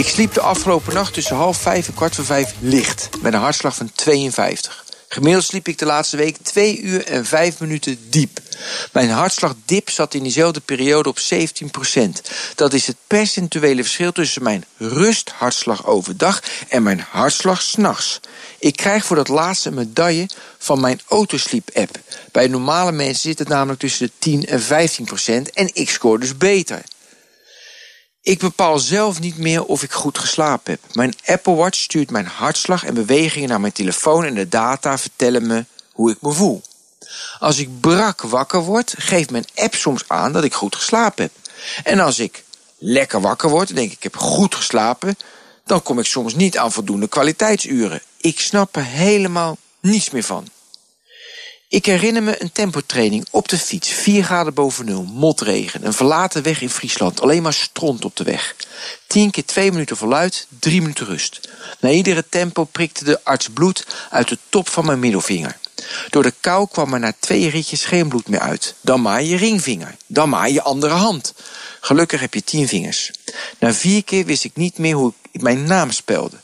Ik sliep de afgelopen nacht tussen half vijf en kwart voor vijf licht. Met een hartslag van 52. Gemiddeld sliep ik de laatste week 2 uur en 5 minuten diep. Mijn hartslagdip zat in diezelfde periode op 17% Dat is het percentuele verschil tussen mijn rusthartslag overdag en mijn hartslag s'nachts. Ik krijg voor dat laatste een medaille van mijn autosleep-app. Bij normale mensen zit het namelijk tussen de 10 en 15 procent en ik scoor dus beter. Ik bepaal zelf niet meer of ik goed geslapen heb. Mijn Apple Watch stuurt mijn hartslag en bewegingen naar mijn telefoon en de data vertellen me hoe ik me voel. Als ik brak wakker word, geeft mijn app soms aan dat ik goed geslapen heb. En als ik lekker wakker word en denk ik heb goed geslapen, dan kom ik soms niet aan voldoende kwaliteitsuren. Ik snap er helemaal niets meer van. Ik herinner me een tempotraining op de fiets. 4 graden boven nul, motregen, een verlaten weg in Friesland. Alleen maar stront op de weg. 10 keer 2 minuten voluit, 3 minuten rust. Na iedere tempo prikte de arts bloed uit de top van mijn middelvinger. Door de kou kwam er na twee ritjes geen bloed meer uit. Dan maar je ringvinger, dan maar je andere hand. Gelukkig heb je 10 vingers. Na vier keer wist ik niet meer hoe ik mijn naam spelde.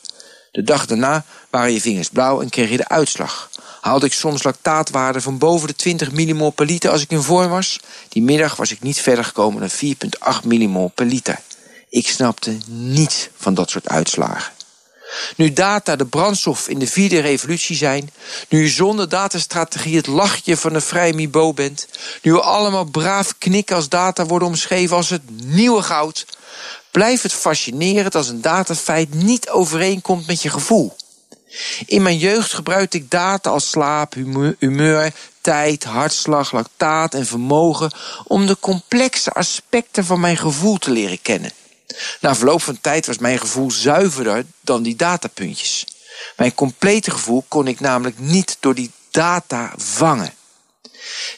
De dag daarna waren je vingers blauw en kreeg je de uitslag haalde ik soms lactaatwaarden van boven de 20 millimol per liter als ik in vorm was. Die middag was ik niet verder gekomen dan 4,8 millimol per liter. Ik snapte niets van dat soort uitslagen. Nu data de brandstof in de vierde revolutie zijn, nu je zonder datastrategie het lachje van de vrije Mibo bent, nu we allemaal braaf knikken als data worden omschreven als het nieuwe goud, blijft het fascinerend als een datafeit niet overeenkomt met je gevoel. In mijn jeugd gebruikte ik data als slaap, humeur, tijd, hartslag, lactaat en vermogen om de complexe aspecten van mijn gevoel te leren kennen. Na verloop van tijd was mijn gevoel zuiverder dan die datapuntjes. Mijn complete gevoel kon ik namelijk niet door die data vangen.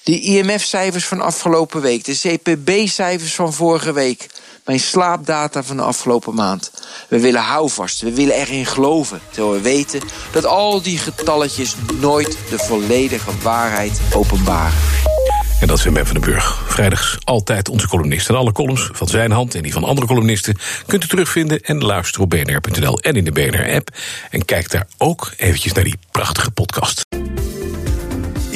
De IMF-cijfers van afgelopen week, de CPB-cijfers van vorige week, mijn slaapdata van de afgelopen maand. We willen houvast, we willen erin geloven, terwijl we weten dat al die getalletjes nooit de volledige waarheid openbaren. En dat is Ben van den Burg. Vrijdags altijd onze columnist. En alle columns van zijn hand en die van andere columnisten... kunt u terugvinden en luisteren op bnr.nl en in de BNR-app. En kijk daar ook eventjes naar die prachtige podcast.